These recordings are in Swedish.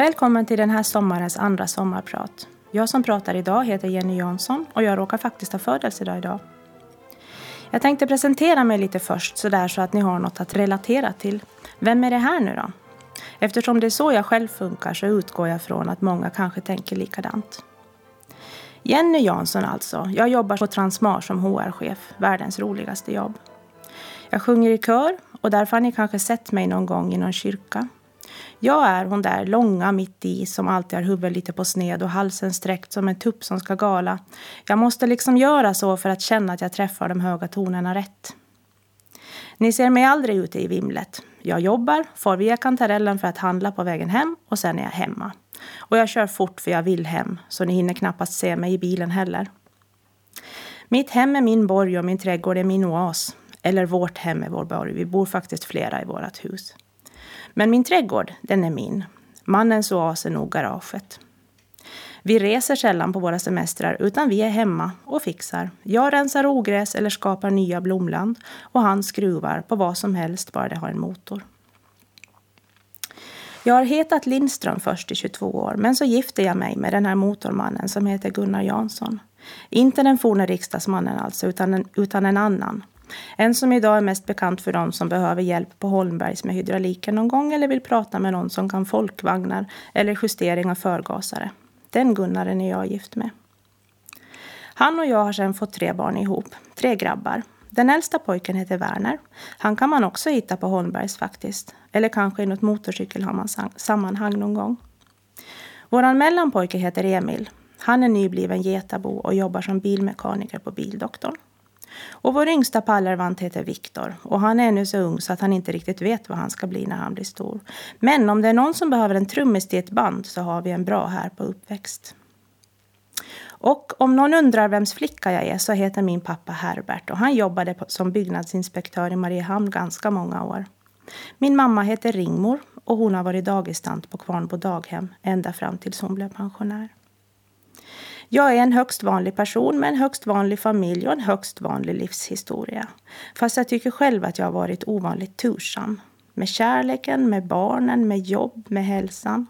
Välkommen till den här sommarens andra sommarprat. Jag som pratar idag heter Jenny Jansson och jag råkar faktiskt ha födelsedag idag. Jag tänkte presentera mig lite först sådär så att ni har något att relatera till. Vem är det här nu då? Eftersom det är så jag själv funkar så utgår jag från att många kanske tänker likadant. Jenny Jansson alltså. Jag jobbar på Transmar som HR-chef, världens roligaste jobb. Jag sjunger i kör och därför har ni kanske sett mig någon gång i någon kyrka. Jag är hon där långa mitt i som alltid har huvudet lite på sned och halsen sträckt som en tupp som ska gala. Jag måste liksom göra så för att känna att jag träffar de höga tonerna rätt. Ni ser mig aldrig ute i vimlet. Jag jobbar, får via kantarellen för att handla på vägen hem och sen är jag hemma. Och jag kör fort för jag vill hem, så ni hinner knappast se mig i bilen heller. Mitt hem är min borg och min trädgård är min oas. Eller vårt hem är vår borg. Vi bor faktiskt flera i vårt hus. Men min trädgård, den är min. Mannens oas är nog garaget. Vi reser sällan på våra semestrar utan vi är hemma och fixar. Jag rensar ogräs eller skapar nya blomland och han skruvar på vad som helst bara det har en motor. Jag har hetat Lindström först i 22 år men så gifte jag mig med den här motormannen som heter Gunnar Jansson. Inte den forna riksdagsmannen alltså utan en, utan en annan. En som idag är mest bekant för dem som behöver hjälp på Holmbergs med hydrauliken någon gång eller vill prata med någon som kan folkvagnar eller justering av förgasare. Den Gunnaren är jag gift med. Han och jag har sedan fått tre barn ihop, tre grabbar. Den äldsta pojken heter Werner. Han kan man också hitta på Holmbergs faktiskt. Eller kanske i något motorcykelsammanhang någon gång. Våran mellanpojke heter Emil. Han är nybliven getabo och jobbar som bilmekaniker på Bildoktorn. Och vår yngsta pallarvant heter Viktor och han är ännu så ung så att han inte riktigt vet vad han ska bli när han blir stor. Men om det är någon som behöver en trummis till ett band så har vi en bra här på uppväxt. Och om någon undrar vems flicka jag är så heter min pappa Herbert och han jobbade som byggnadsinspektör i Mariehamn ganska många år. Min mamma heter Ringmor och hon har varit dagistant på Kvarnbo daghem ända fram tills hon blev pensionär. Jag är en högst vanlig person med en högst vanlig familj och en högst vanlig livshistoria. Fast jag tycker själv att jag har varit ovanligt tursam. Med kärleken, med barnen, med jobb, med hälsan.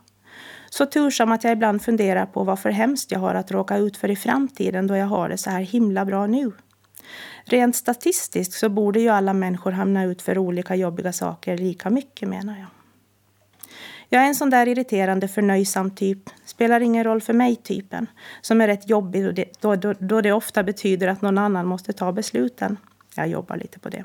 Så tursam att jag ibland funderar på vad för hemskt jag har att råka ut för i framtiden då jag har det så här himla bra nu. Rent statistiskt så borde ju alla människor hamna ut för olika jobbiga saker lika mycket menar jag. Jag är en sån där irriterande förnöjsam typ, spelar ingen roll för mig-typen, som är rätt jobbig då det, då, då det ofta betyder att någon annan måste ta besluten. Jag jobbar lite på det.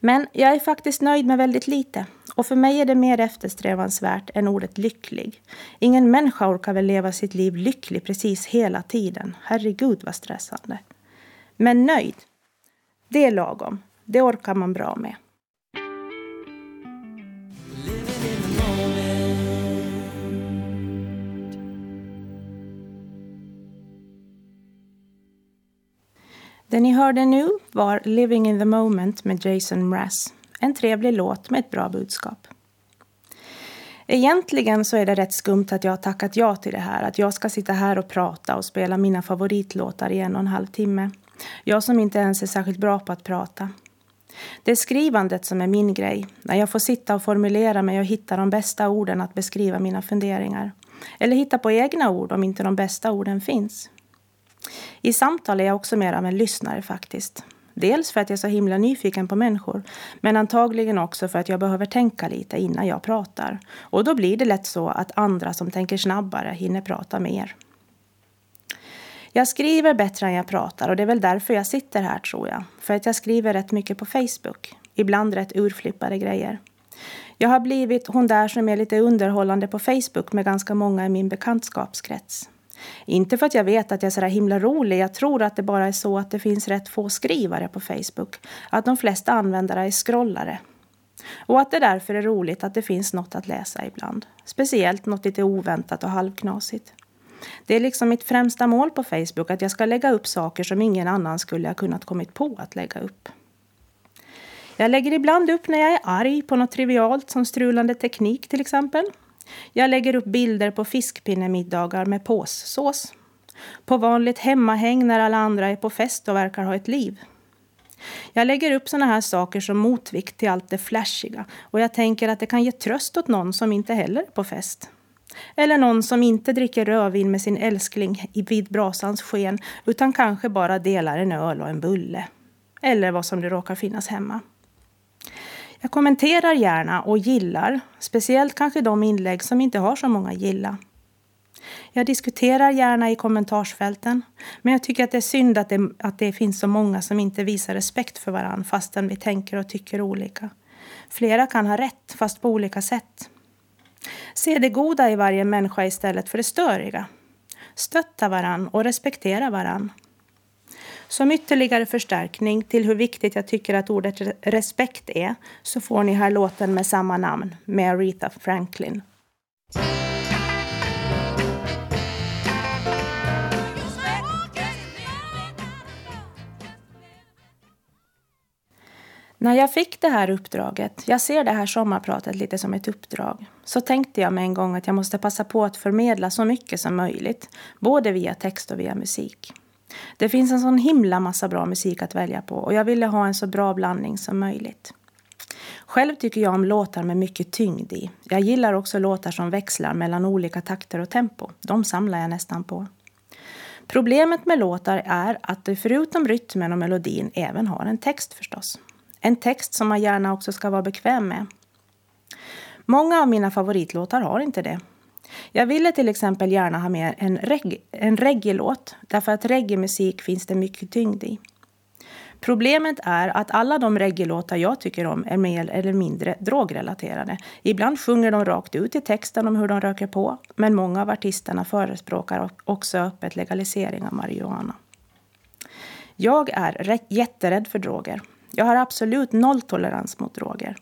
Men jag är faktiskt nöjd med väldigt lite. Och för mig är det mer eftersträvansvärt än ordet lycklig. Ingen människa orkar väl leva sitt liv lycklig precis hela tiden. Herregud vad stressande. Men nöjd, det är lagom. Det orkar man bra med. Det ni hörde nu var Living in the moment med Jason Mraz. En trevlig låt med ett bra budskap. Egentligen så är det rätt skumt att jag har tackat ja till det här. Att jag ska sitta här och prata och spela mina favoritlåtar i en och en halv timme. Jag som inte ens är särskilt bra på att prata. Det är skrivandet som är min grej. När jag får sitta och formulera mig och hitta de bästa orden att beskriva mina funderingar. Eller hitta på egna ord om inte de bästa orden finns. I samtal är jag också mer av en lyssnare faktiskt. Dels för att jag är så himla nyfiken på människor, men antagligen också för att jag behöver tänka lite innan jag pratar. Och då blir det lätt så att andra som tänker snabbare hinner prata mer. Jag skriver bättre än jag pratar och det är väl därför jag sitter här tror jag. För att jag skriver rätt mycket på Facebook. Ibland rätt urflippade grejer. Jag har blivit hon där som är lite underhållande på Facebook med ganska många i min bekantskapskrets. Inte för att jag vet att jag är så där himla rolig. Jag tror att det bara är så att det finns rätt få skrivare på Facebook. Att de flesta användare är scrollare. Och att det därför är roligt att det finns något att läsa ibland. Speciellt något lite oväntat och halvknasigt. Det är liksom mitt främsta mål på Facebook att jag ska lägga upp saker som ingen annan skulle ha kunnat kommit på att lägga upp. Jag lägger ibland upp när jag är arg på något trivialt som strulande teknik till exempel. Jag lägger upp bilder på fiskpinnemiddagar med påssås. På vanligt hemmahäng när alla andra är på fest och verkar ha ett liv. Jag lägger upp såna här saker som motvikt till allt det flashiga och jag tänker att det kan ge tröst åt någon som inte heller är på fest. Eller någon som inte dricker rödvin med sin älskling vid brasans sken utan kanske bara delar en öl och en bulle. Eller vad som det råkar finnas hemma. Jag kommenterar gärna och gillar, speciellt kanske de inlägg som inte har så många gilla. Jag diskuterar gärna i kommentarsfälten, men jag tycker att det är synd att det, att det finns så många som inte visar respekt för varandra fastän vi tänker och tycker olika. Flera kan ha rätt, fast på olika sätt. Se det goda i varje människa istället för det störiga. Stötta varann och respektera varann. Som ytterligare förstärkning till hur viktigt jag tycker att ordet respekt är så får ni här låten med samma namn med Aretha Franklin. När jag fick det här uppdraget, jag ser det här sommarpratet lite som ett uppdrag, så tänkte jag med en gång att jag måste passa på att förmedla så mycket som möjligt, både via text och via musik. Det finns en sån himla massa bra musik att välja på och jag ville ha en så bra blandning som möjligt. Själv tycker jag om låtar med mycket tyngd i. Jag gillar också låtar som växlar mellan olika takter och tempo. De samlar jag nästan på. Problemet med låtar är att det förutom rytmen och melodin även har en text förstås. En text som man gärna också ska vara bekväm med. Många av mina favoritlåtar har inte det. Jag ville till exempel gärna ha med en, reg en reggae-låt därför att reggae-musik finns det mycket tyngd i. Problemet är att alla de reggae-låtar jag tycker om är mer eller mindre drogrelaterade. Ibland sjunger de rakt ut i texten om hur de röker på, men många av artisterna förespråkar också öppet legalisering av marijuana. Jag är jätterädd för droger. Jag har absolut nolltolerans mot droger.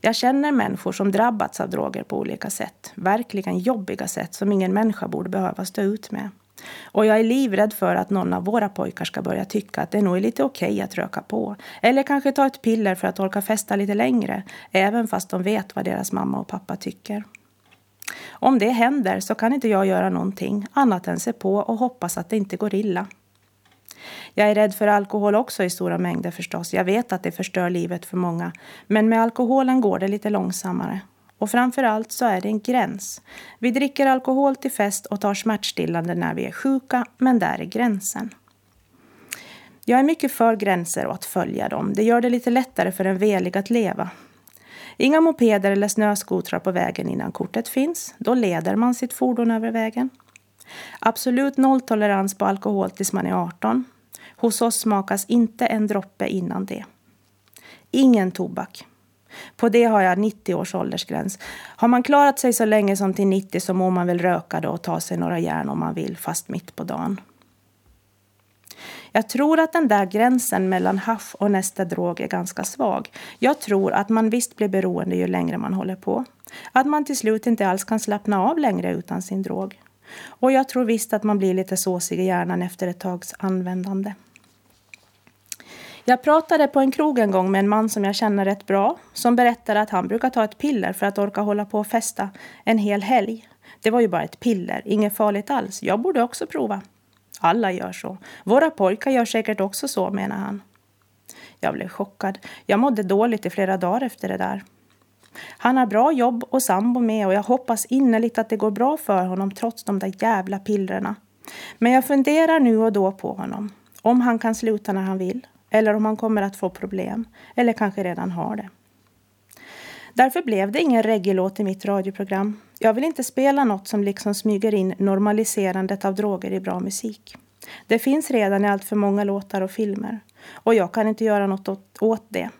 Jag känner människor som drabbats av droger på olika sätt. Verkligen jobbiga sätt som ingen människa borde behöva stå ut med. Och jag är livrädd för att någon av våra pojkar ska börja tycka att det nog är lite okej okay att röka på. Eller kanske ta ett piller för att orka festa lite längre, även fast de vet vad deras mamma och pappa tycker. Om det händer så kan inte jag göra någonting annat än se på och hoppas att det inte går illa. Jag är rädd för alkohol också i stora mängder förstås. Jag vet att det förstör livet för många. Men med alkoholen går det lite långsammare. Och framför allt så är det en gräns. Vi dricker alkohol till fest och tar smärtstillande när vi är sjuka, men där är gränsen. Jag är mycket för gränser och att följa dem. Det gör det lite lättare för en velig att leva. Inga mopeder eller snöskotrar på vägen innan kortet finns. Då leder man sitt fordon över vägen. Absolut nolltolerans på alkohol tills man är 18. Hos oss smakas inte en droppe innan det. Ingen tobak. På det har jag 90 års åldersgräns. Har man klarat sig så länge som till 90 så må man väl röka då och ta sig några järn om man vill, fast mitt på dagen. Jag tror att den där gränsen mellan haff och nästa drog är ganska svag. Jag tror att man visst blir beroende ju längre man håller på. Att man till slut inte alls kan slappna av längre utan sin drog. Och jag tror visst att man blir lite såsig i hjärnan efter ett tags användande. Jag pratade på en krog en gång med en man som jag känner rätt bra som berättade att han brukar ta ett piller för att orka hålla på och festa en hel helg. Det var ju bara ett piller, inget farligt alls. Jag borde också prova. Alla gör så. Våra pojkar gör säkert också så, menar han. Jag blev chockad. Jag mådde dåligt i flera dagar efter det där. Han har bra jobb och sambo med och jag hoppas innerligt att det går bra för honom trots de där jävla pillerna. Men jag funderar nu och då på honom. Om han kan sluta när han vill. Eller om han kommer att få problem. Eller kanske redan har det. Därför blev det ingen reggae-låt i mitt radioprogram. Jag vill inte spela något som liksom smyger in normaliserandet av droger i bra musik. Det finns redan i allt för många låtar och filmer. Och jag kan inte göra något åt det.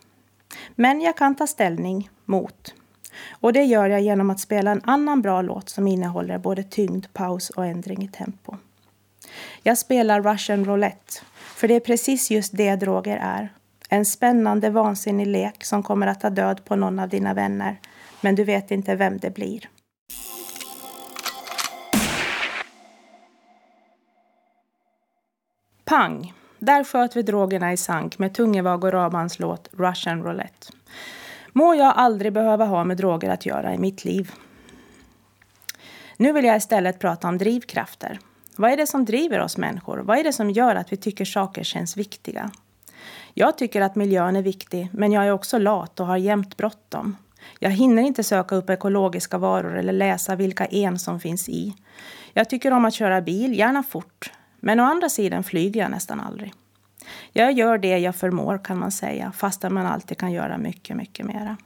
Men jag kan ta ställning mot. Och det gör jag genom att spela en annan bra låt som innehåller både tyngd, paus och ändring i tempo. Jag spelar Russian Roulette, för det är precis just det droger är. En spännande, vansinnig lek som kommer att ta död på någon av dina vänner. Men du vet inte vem det blir. Pang! Där sköt vi drogerna i sank med Tungevag och Rabans låt Russian Roulette. Må jag aldrig behöva ha med droger att göra i mitt liv. Nu vill jag istället prata om drivkrafter. Vad är det som driver oss människor? Vad är det som gör att vi tycker saker känns viktiga? Jag tycker att miljön är viktig, men jag är också lat och har jämt bråttom. Jag hinner inte söka upp ekologiska varor eller läsa vilka en som finns i. Jag tycker om att köra bil, gärna fort. Men å andra sidan flyger jag nästan aldrig. Jag gör det jag förmår kan man säga, fastän man alltid kan göra mycket, mycket mera.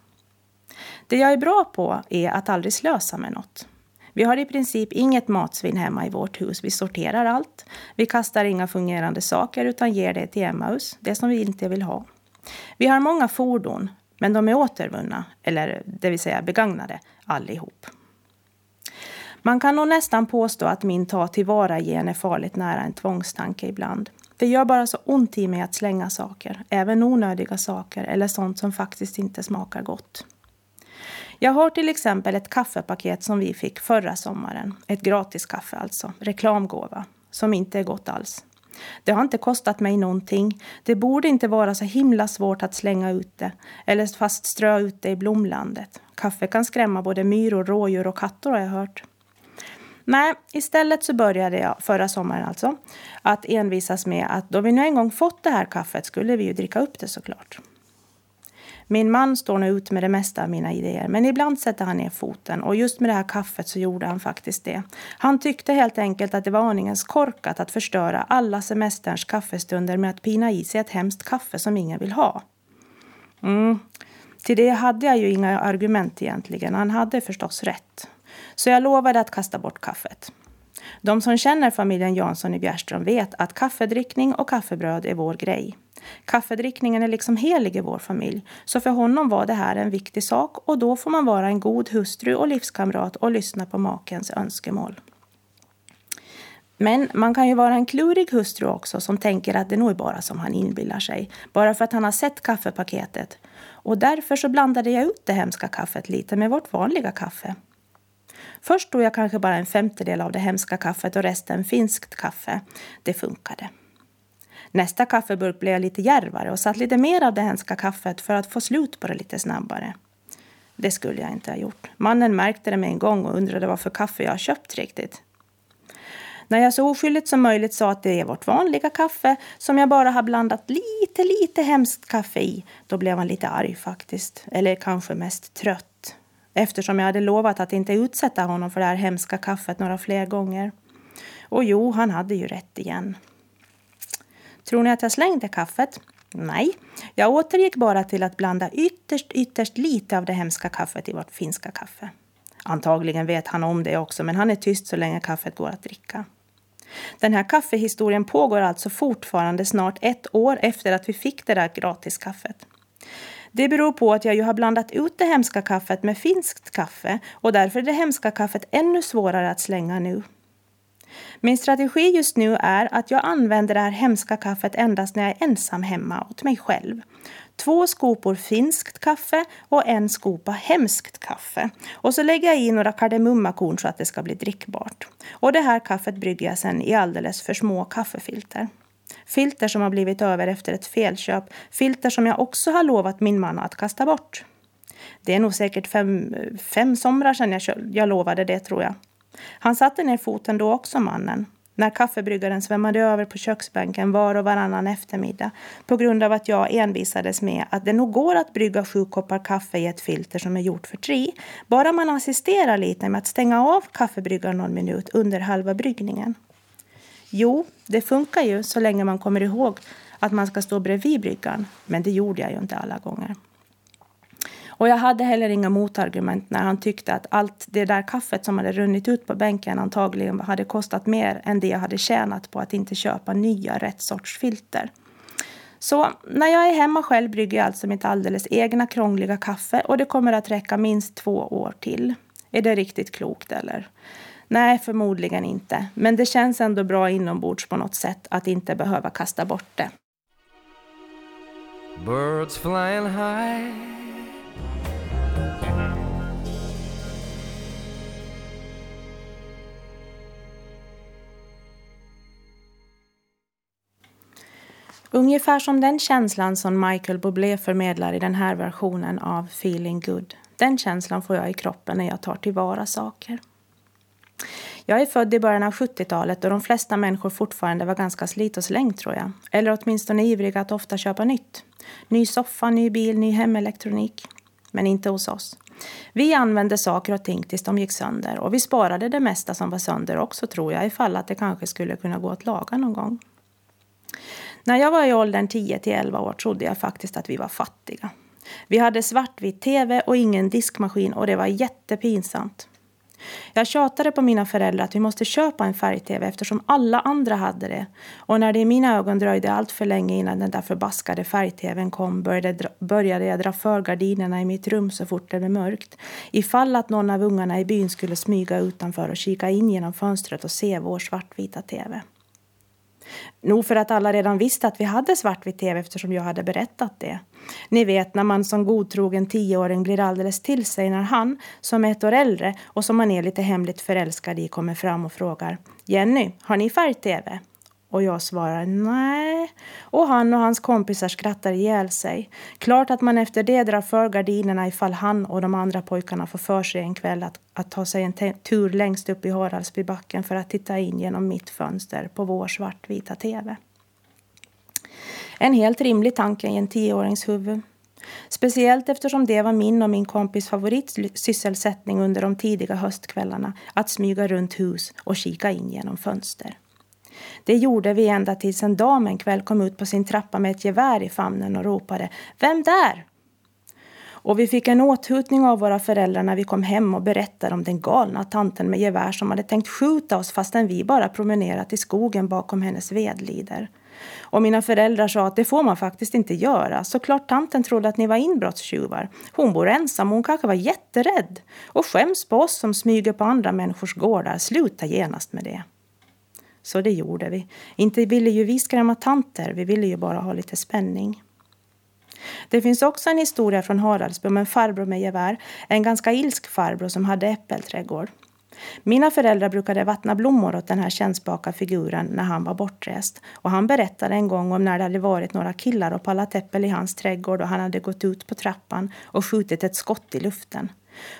Det jag är bra på är att aldrig slösa med något. Vi har i princip inget matsvinn hemma i vårt hus. Vi sorterar allt. Vi kastar inga fungerande saker utan ger det till Emmaus, det som vi inte vill ha. Vi har många fordon, men de är återvunna, eller det vill säga begagnade, allihop. Man kan nog nästan påstå att min ta tillvara-gen är farligt nära en tvångstanke ibland. Det gör bara så ont i mig att slänga saker, även onödiga saker eller sånt som faktiskt inte smakar gott. Jag har till exempel ett kaffepaket som vi fick förra sommaren. Ett gratis kaffe alltså, reklamgåva, som inte är gott alls. Det har inte kostat mig någonting. Det borde inte vara så himla svårt att slänga ut det eller fast strö ut det i blomlandet. Kaffe kan skrämma både myror, rådjur och katter har jag hört. Nej, istället så började jag, förra sommaren alltså, att envisas med att då vi nu en gång fått det här kaffet skulle vi ju dricka upp det såklart. Min man står nu ut med det mesta av mina idéer, men ibland sätter han ner foten och just med det här kaffet så gjorde han faktiskt det. Han tyckte helt enkelt att det var aningens korkat att förstöra alla semesterns kaffestunder med att pina i sig ett hemskt kaffe som ingen vill ha. Mm. Till det hade jag ju inga argument egentligen. Han hade förstås rätt. Så jag lovade att kasta bort kaffet. De som känner familjen Jansson i Bjärström vet att kaffedrickning och kaffebröd är vår grej. Kaffedrickningen är liksom helig i vår familj, så för honom var det här en viktig sak och då får man vara en god hustru och livskamrat och lyssna på makens önskemål. Men man kan ju vara en klurig hustru också som tänker att det nog är bara som han inbillar sig, bara för att han har sett kaffepaketet. Och därför så blandade jag ut det hemska kaffet lite med vårt vanliga kaffe. Först tog jag kanske bara en femtedel av det hemska kaffet och resten finskt kaffe. Det funkade. Nästa kaffeburk blev jag lite järvare och satt lite mer av det hemska kaffet för att få slut på det lite snabbare. Det skulle jag inte ha gjort. Mannen märkte det med en gång och undrade vad för kaffe jag köpt riktigt. När jag så oskyldigt som möjligt sa att det är vårt vanliga kaffe som jag bara har blandat lite, lite hemskt kaffe i, då blev han lite arg faktiskt. Eller kanske mest trött. Eftersom jag hade lovat att inte utsätta honom för det här hemska kaffet några fler gånger. Och jo, han hade ju rätt igen. Tror ni att jag slängde kaffet? Nej, jag återgick bara till att blanda ytterst, ytterst lite av det hemska kaffet i vårt finska kaffe. Antagligen vet han om det också, men han är tyst så länge kaffet går att dricka. Den här kaffehistorien pågår alltså fortfarande snart ett år efter att vi fick det där gratiskaffet. Det beror på att jag ju har blandat ut det hemska kaffet med finskt kaffe och därför är det hemska kaffet ännu svårare att slänga nu. Min strategi just nu är att jag använder det här hemska kaffet endast när jag är ensam hemma åt mig själv. Två skopor finskt kaffe och en skopa hemskt kaffe. Och så lägger jag i några kardemummakorn så att det ska bli drickbart. Och det här kaffet brygger jag sen i alldeles för små kaffefilter. Filter som har blivit över efter ett felköp. Filter som jag också har lovat min man att kasta bort. Det är nog säkert fem, fem somrar sedan jag, jag lovade det tror jag. Han satte ner foten då också, mannen. När kaffebryggaren svämmade över på köksbänken var och varannan eftermiddag på grund av att jag envisades med att det nog går att brygga sju koppar kaffe i ett filter som är gjort för tre, bara man assisterar lite med att stänga av kaffebryggaren någon minut under halva bryggningen. Jo, det funkar ju så länge man kommer ihåg att man ska stå bredvid bryggan, men det gjorde jag ju inte alla gånger. Och jag hade heller inga motargument när han tyckte att allt det där kaffet som hade runnit ut på bänken antagligen hade kostat mer än det jag hade tjänat på att inte köpa nya rätt sorts filter. Så när jag är hemma själv brygger jag alltså mitt alldeles egna krångliga kaffe och det kommer att räcka minst två år till. Är det riktigt klokt eller? Nej, förmodligen inte. Men det känns ändå bra inombords på något sätt att inte behöva kasta bort det. Birds flying high Ungefär som den känslan som Michael Bublé förmedlar i den här versionen av Feeling Good. Den känslan får jag i kroppen när jag tar tillvara saker. Jag är född i början av 70-talet och de flesta människor fortfarande var ganska slit och släng tror jag. Eller åtminstone ivriga att ofta köpa nytt. Ny soffa, ny bil, ny hemelektronik. Men inte hos oss. Vi använde saker och ting tills de gick sönder och vi sparade det mesta som var sönder också tror jag ifall att det kanske skulle kunna gå att laga någon gång. När jag var i åldern 10 till 11 år trodde jag faktiskt att vi var fattiga. Vi hade svartvit tv och ingen diskmaskin och det var jättepinsamt. Jag tjatade på mina föräldrar att vi måste köpa en färg-tv eftersom alla andra hade det. Och när det i mina ögon dröjde allt för länge innan den där förbaskade färg-tvn kom började, började jag dra för gardinerna i mitt rum så fort det blev mörkt. Ifall att någon av ungarna i byn skulle smyga utanför och kika in genom fönstret och se vår svartvita tv. Nog för att alla redan visste att vi hade svartvitt tv eftersom jag hade berättat det. Ni vet när man som godtrogen tioåring blir alldeles till sig när han, som är ett år äldre och som man är lite hemligt förälskad i, kommer fram och frågar Jenny, har ni färg-tv? Och jag svarar nej. Och han och hans kompisar skrattar ihjäl sig. Klart att man efter det drar för gardinerna ifall han och de andra pojkarna får för sig en kväll att, att ta sig en tur längst upp i Haraldsbybacken för att titta in genom mitt fönster på vår svartvita tv. En helt rimlig tanke i en tioårings huvud. Speciellt eftersom det var min och min kompis favoritsysselsättning under de tidiga höstkvällarna att smyga runt hus och kika in genom fönster. Det gjorde vi ända tills en dam en kväll kom ut på sin trappa med ett gevär i famnen och ropade Vem där? Och vi fick en åthutning av våra föräldrar när vi kom hem och berättade om den galna tanten med gevär som hade tänkt skjuta oss fastän vi bara promenerat i skogen bakom hennes vedlider. Och mina föräldrar sa att det får man faktiskt inte göra. Såklart tanten trodde att ni var inbrottstjuvar. Hon bor ensam och hon kanske var jätterädd. Och skäms på oss som smyger på andra människors gårdar. Sluta genast med det. Så det gjorde vi. Inte ville ju vi skrämma tanter, vi ville ju bara ha lite spänning. Det finns också en historia från Haraldsby om en farbror med gevär. En ganska ilsk farbror som hade äppelträdgård. Mina föräldrar brukade vattna blommor åt den här kännspaka figuren när han var bortrest. Och han berättade en gång om när det hade varit några killar och pallat äppel i hans trädgård och han hade gått ut på trappan och skjutit ett skott i luften.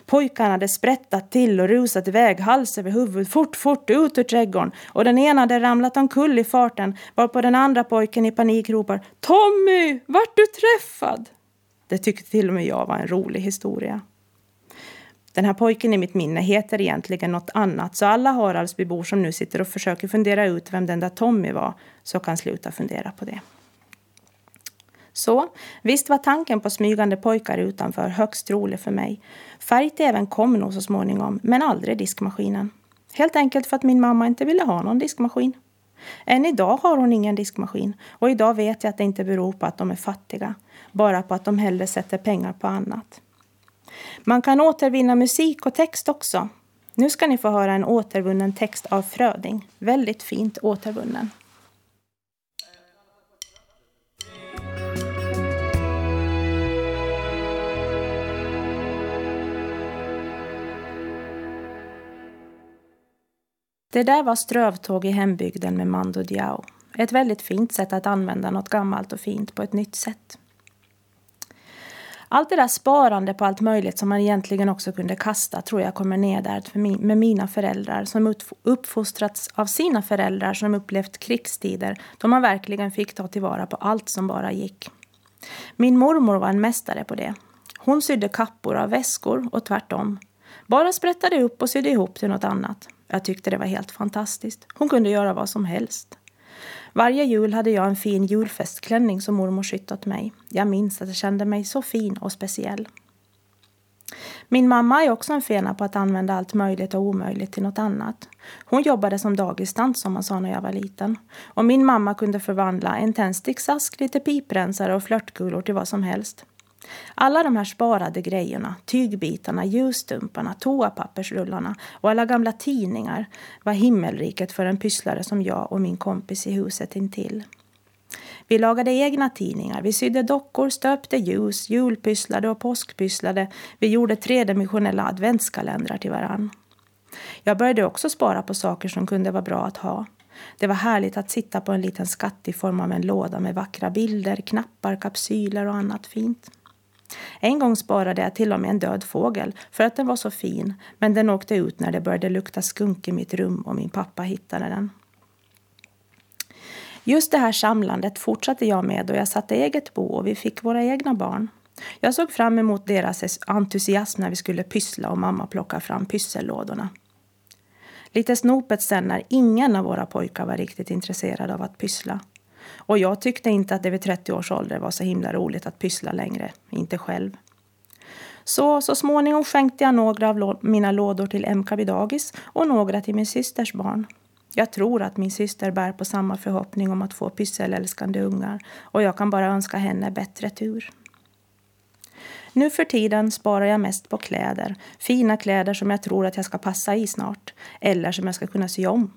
Pojkarna hade sprättat till och rusat iväg hals över huvud, fort, fort, ut ur trädgården. Och den ena hade ramlat omkull i farten, varpå den andra pojken i panik ropar Tommy, vart du träffad? Det tyckte till och med jag var en rolig historia. Den här pojken i mitt minne heter egentligen något annat så alla Haraldsbybor som nu sitter och försöker fundera ut vem den där Tommy var så kan sluta fundera på det. Så visst var tanken på smygande pojkar utanför högst trolig för mig. Färg-tvn kom nog så småningom, men aldrig diskmaskinen. Helt enkelt för att min mamma inte ville ha någon diskmaskin. Än idag har hon ingen diskmaskin och idag vet jag att det inte beror på att de är fattiga, bara på att de hellre sätter pengar på annat. Man kan återvinna musik och text också. Nu ska ni få höra en återvunnen text av Fröding. Väldigt fint återvunnen. Det där var strövtåg i hembygden med Mando Diao. Ett väldigt fint sätt att använda något gammalt och fint på ett nytt sätt. Allt det där sparande på allt möjligt som man egentligen också kunde kasta tror jag kommer ner där med mina föräldrar som uppfostrats av sina föräldrar som upplevt krigstider då man verkligen fick ta tillvara på allt som bara gick. Min mormor var en mästare på det. Hon sydde kappor av väskor och tvärtom. Bara sprättade upp och sydde ihop till något annat. Jag tyckte det var helt fantastiskt. Hon kunde göra vad som helst. Varje jul hade jag en fin julfestklänning som mormor sytt åt mig. Jag minns att jag kände mig så fin och speciell. Min mamma är också en fena på att använda allt möjligt och omöjligt till något annat. Hon jobbade som dagistant som man sa när jag var liten. Och min mamma kunde förvandla en tändsticksask, lite piprensare och flörtkulor till vad som helst. Alla de här sparade grejerna, tygbitarna, ljusstumparna, toapappersrullarna och alla gamla tidningar var himmelriket för en pysslare som jag och min kompis i huset intill. Vi lagade egna tidningar, vi sydde dockor, stöpte ljus, julpysslade och påskpysslade. Vi gjorde tredimensionella adventskalendrar till varann. Jag började också spara på saker som kunde vara bra att ha. Det var härligt att sitta på en liten skatt i form av en låda med vackra bilder, knappar, kapsyler och annat fint. En gång sparade jag till och med en död fågel för att den var så fin, men den åkte ut när det började lukta skunk i mitt rum och min pappa hittade den. Just det här samlandet fortsatte jag med då jag satte eget bo och vi fick våra egna barn. Jag såg fram emot deras entusiasm när vi skulle pyssla och mamma plocka fram pyssellådorna. Lite snopet sen när ingen av våra pojkar var riktigt intresserad av att pyssla. Och jag tyckte inte att det vid 30 års ålder var så himla roligt att pyssla längre, inte själv. Så, så småningom skänkte jag några av mina lådor till MK dagis och några till min systers barn. Jag tror att min syster bär på samma förhoppning om att få pysselälskande ungar och jag kan bara önska henne bättre tur. Nu för tiden sparar jag mest på kläder. Fina kläder som jag tror att jag ska passa i snart. Eller som jag ska kunna sy om.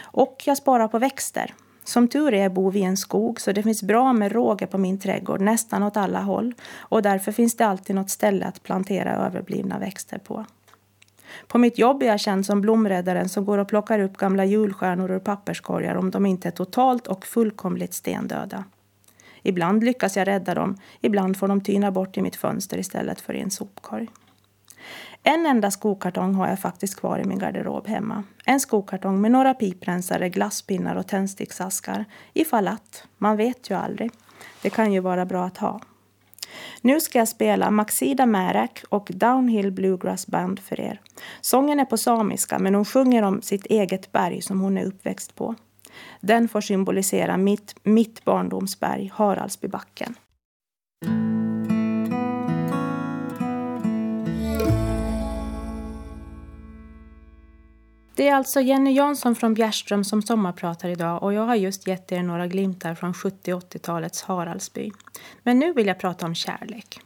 Och jag sparar på växter. Som tur är bor vi i en skog så det finns bra med råge på min trädgård nästan åt alla håll. Och därför finns det alltid något ställe att plantera överblivna växter på. På mitt jobb är jag känd som blomräddaren som går och plockar upp gamla julstjärnor ur papperskorgar om de inte är totalt och fullkomligt stendöda. Ibland lyckas jag rädda dem, ibland får de tyna bort i mitt fönster istället för i en sopkorg. En enda skokartong har jag faktiskt kvar i min garderob hemma. En skokartong med några piprensare, glasspinnar och tändsticksaskar. Ifall att, man vet ju aldrig. Det kan ju vara bra att ha. Nu ska jag spela Maxida Märak och Downhill Bluegrass Band för er. Sången är på samiska men hon sjunger om sitt eget berg som hon är uppväxt på. Den får symbolisera mitt, mitt barndomsberg, Haraldsbybacken. Det är alltså Jenny Jansson från Bjärström som sommarpratar idag och jag har just gett er några glimtar från 70 80-talets Haraldsby. Men nu vill jag prata om kärlek.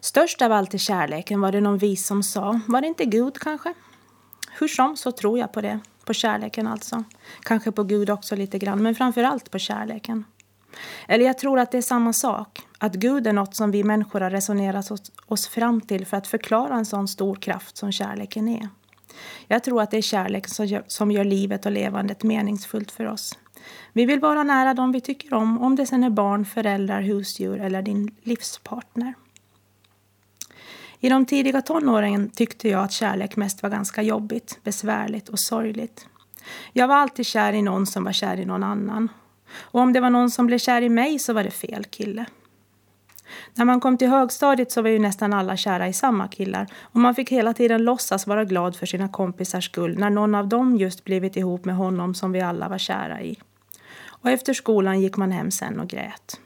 Störst av allt i kärleken var det någon vis som sa, var det inte Gud kanske? Hur som så tror jag på det. På kärleken alltså. Kanske på Gud också lite grann, men framför allt på kärleken. Eller jag tror att det är samma sak. Att Gud är något som vi människor har resonerat oss fram till för att förklara en sån stor kraft som kärleken är. Jag tror att det är kärlek som gör, som gör livet och levandet meningsfullt för oss. Vi vill vara nära dem vi tycker om, om det sen är barn, föräldrar, husdjur eller din livspartner. I de tidiga tonåren tyckte jag att kärlek mest var ganska jobbigt, besvärligt och sorgligt. Jag var alltid kär i någon som var kär i någon annan. Och om det var någon som blev kär i mig så var det fel kille. När man kom till högstadiet så var ju nästan alla kära i samma killar och man fick hela tiden låtsas vara glad för sina kompisars skull när någon av dem just blivit ihop med honom som vi alla var kära i. Och efter skolan gick man hem sen och grät.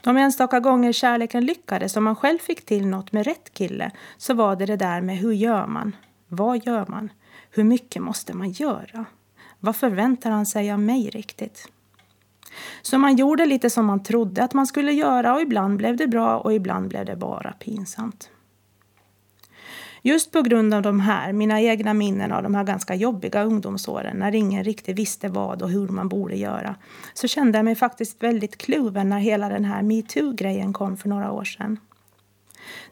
De enstaka gånger kärleken lyckades och man själv fick till något med rätt kille så var det det där med hur gör man? Vad gör man? Hur mycket måste man göra? Vad förväntar han sig av mig riktigt? Så man gjorde lite som man trodde att man skulle göra och ibland blev det bra och ibland blev det bara pinsamt. Just på grund av de här, mina egna minnen av de här ganska jobbiga ungdomsåren när ingen riktigt visste vad och hur man borde göra så kände jag mig faktiskt väldigt kluven när hela den här metoo-grejen kom för några år sedan.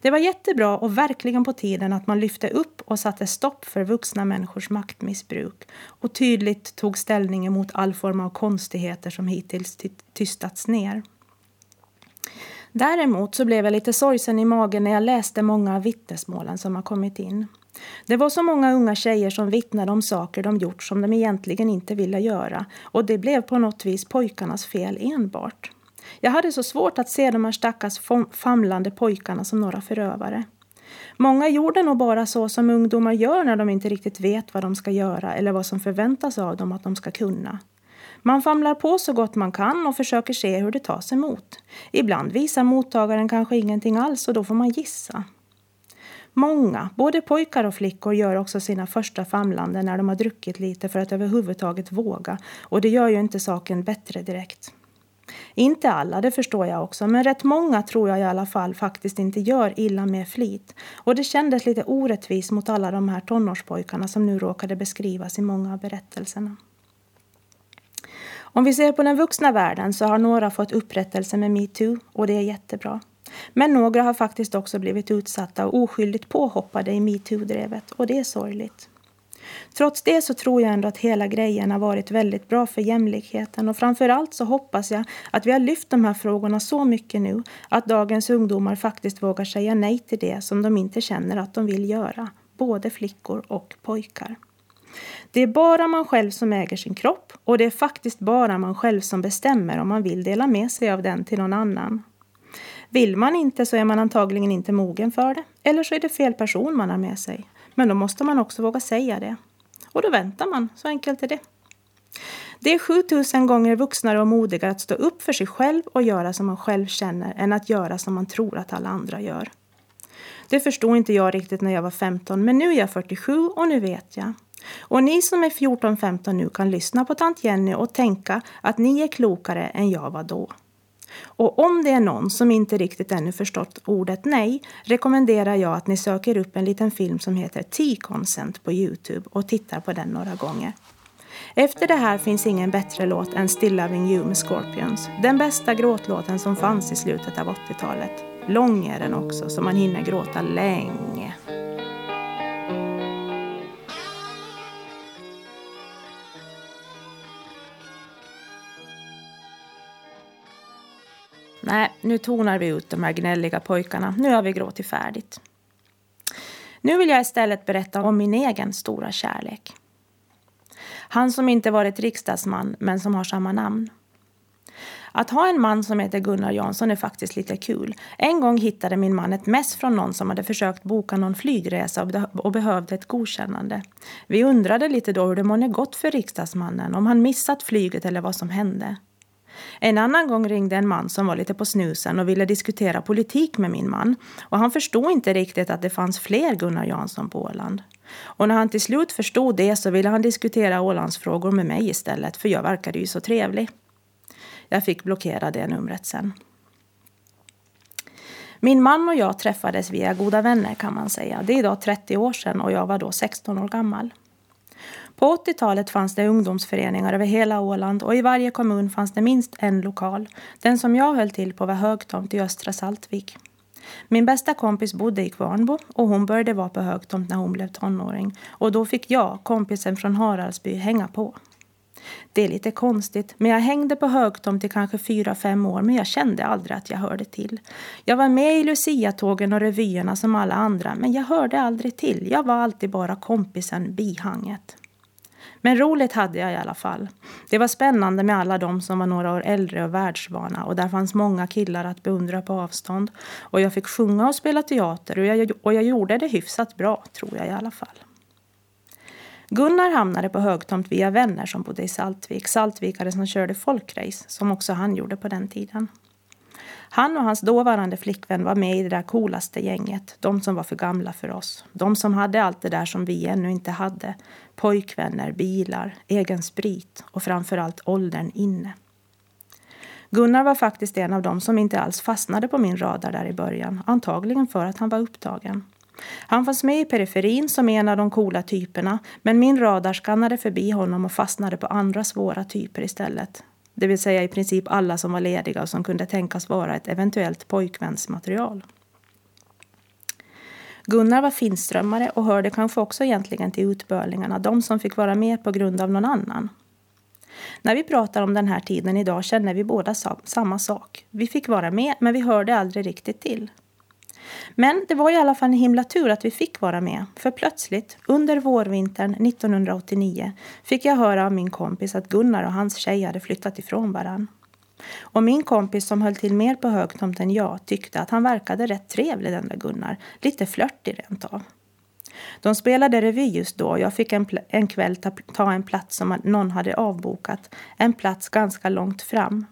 Det var jättebra och verkligen på tiden att man lyfte upp och satte stopp för vuxna människors maktmissbruk och tydligt tog ställning emot all form av konstigheter som hittills tystats ner. Däremot så blev jag lite sorgsen i magen när jag läste många av vittnesmålen som har kommit in. Det var så många unga tjejer som vittnade om saker de gjort som de egentligen inte ville göra och det blev på något vis pojkarnas fel enbart. Jag hade så svårt att se de här stackars famlande pojkarna som några förövare. Många gjorde nog bara så som ungdomar gör när de inte riktigt vet vad de ska göra eller vad som förväntas av dem att de ska kunna. Man famlar på så gott man kan och försöker se hur det tas emot. Ibland visar mottagaren kanske ingenting alls och då får man gissa. Många, både pojkar och flickor, gör också sina första famlanden när de har druckit lite för att överhuvudtaget våga och det gör ju inte saken bättre direkt. Inte alla, det förstår jag också, men rätt många tror jag i alla fall faktiskt inte gör illa med flit. Och det kändes lite orättvist mot alla de här tonårspojkarna som nu råkade beskrivas i många av berättelserna. Om vi ser på den vuxna världen så har några fått upprättelse med metoo och det är jättebra. Men några har faktiskt också blivit utsatta och oskyldigt påhoppade i metoo-drevet och det är sorgligt. Trots det så tror jag ändå att hela grejen har varit väldigt bra för jämlikheten och framförallt så hoppas jag att vi har lyft de här frågorna så mycket nu att dagens ungdomar faktiskt vågar säga nej till det som de inte känner att de vill göra, både flickor och pojkar. Det är bara man själv som äger sin kropp och det är faktiskt bara man själv som bestämmer om man vill dela med sig av den till någon annan. Vill man inte så är man antagligen inte mogen för det. Eller så är det fel person man har med sig. Men då måste man också våga säga det. Och då väntar man, så enkelt är det. Det är 7000 gånger vuxnare och modigare att stå upp för sig själv och göra som man själv känner än att göra som man tror att alla andra gör. Det förstod inte jag riktigt när jag var 15 men nu är jag 47 och nu vet jag. Och ni som är 14-15 nu kan lyssna på tant Jenny och tänka att ni är klokare än jag var då. Och om det är någon som inte riktigt ännu förstått ordet nej rekommenderar jag att ni söker upp en liten film som heter T-Consent på Youtube och tittar på den några gånger. Efter det här finns ingen bättre låt än Still Loving You med Scorpions. Den bästa gråtlåten som fanns i slutet av 80-talet. Lång är den också, så man hinner gråta länge. Nu tonar vi ut de här gnälliga pojkarna. Nu har vi gråtit färdigt. Nu vill jag istället berätta om min egen stora kärlek. Han som inte varit riksdagsman, men som har samma namn. Att ha en man som heter Gunnar Jansson är faktiskt lite kul. En gång hittade min man ett mess från någon som hade försökt boka någon flygresa och behövde ett godkännande. Vi undrade lite då hur det månne gått för riksdagsmannen, om han missat flyget eller vad som hände. En annan gång ringde en man som var lite på snusen och ville diskutera politik med min man. Och han förstod inte riktigt att det fanns fler Gunnar Jansson på Åland. Och när han till slut förstod det så ville han diskutera Ålandsfrågor med mig istället, för jag verkade ju så trevlig. Jag fick blockera det numret sen. Min man och jag träffades via goda vänner kan man säga. Det är idag 30 år sedan och jag var då 16 år gammal. På 80-talet fanns det ungdomsföreningar över hela Åland och i varje kommun fanns det minst en lokal. Den som jag höll till på var Högtomt i Östra Saltvik. Min bästa kompis bodde i Kvarnbo och hon började vara på Högtomt när hon blev tonåring. Och då fick jag, kompisen från Haraldsby, hänga på. Det är lite konstigt, men jag hängde på Högtomt i kanske fyra, fem år men jag kände aldrig att jag hörde till. Jag var med i Lucia-tågen och revyerna som alla andra men jag hörde aldrig till. Jag var alltid bara kompisen, bihanget. Men roligt hade jag i alla fall. Det var spännande med alla de som var några år äldre och världsvana och där fanns många killar att beundra på avstånd. Och jag fick sjunga och spela teater och jag, och jag gjorde det hyfsat bra, tror jag i alla fall. Gunnar hamnade på Högtomt via vänner som bodde i Saltvik. Saltvikare som körde folkrace, som också han gjorde på den tiden. Han och hans dåvarande flickvän var med i det där coolaste gänget. De som var för gamla för oss. De som hade allt det där som vi ännu inte hade. Pojkvänner, bilar, egen sprit och framförallt åldern inne. Gunnar var faktiskt en av dem som inte alls fastnade på min radar där i början. Antagligen för att han var upptagen. Han fanns med i periferin som en av de coola typerna men min radar skannade förbi honom och fastnade på andra svåra typer istället. Det vill säga i princip alla som var lediga och som kunde tänkas vara ett eventuellt pojkvänsmaterial. Gunnar var finströmmare och hörde kanske också egentligen till utbörlingarna, de som fick vara med på grund av någon annan. När vi pratar om den här tiden idag känner vi båda samma sak. Vi fick vara med, men vi hörde aldrig riktigt till. Men det var i alla fall en himla tur att vi fick vara med. För plötsligt, under vårvintern 1989, fick jag höra av min kompis att Gunnar och hans tjej hade flyttat ifrån varann. Och min kompis som höll till mer på Högtomt än jag tyckte att han verkade rätt trevlig den där Gunnar. Lite flörtig rent av. De spelade revy just då och jag fick en, en kväll ta, ta en plats som någon hade avbokat. En plats ganska långt fram.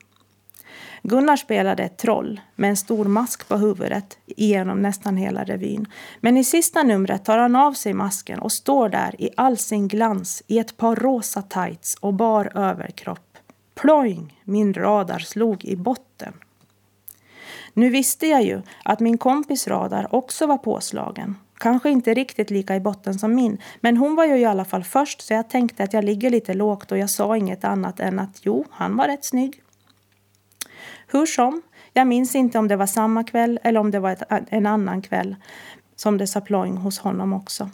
Gunnar spelade ett troll med en stor mask på huvudet genom nästan hela revyn. Men i sista numret tar han av sig masken och står där i all sin glans i ett par rosa tights och bar överkropp. Ploing! Min radar slog i botten. Nu visste jag ju att min kompis radar också var påslagen. Kanske inte riktigt lika i botten som min, men hon var ju i alla fall först så jag tänkte att jag ligger lite lågt och jag sa inget annat än att jo, han var rätt snygg. Hur som, jag minns inte om det var samma kväll eller om det var ett, en annan kväll som det sa ploing hos honom också.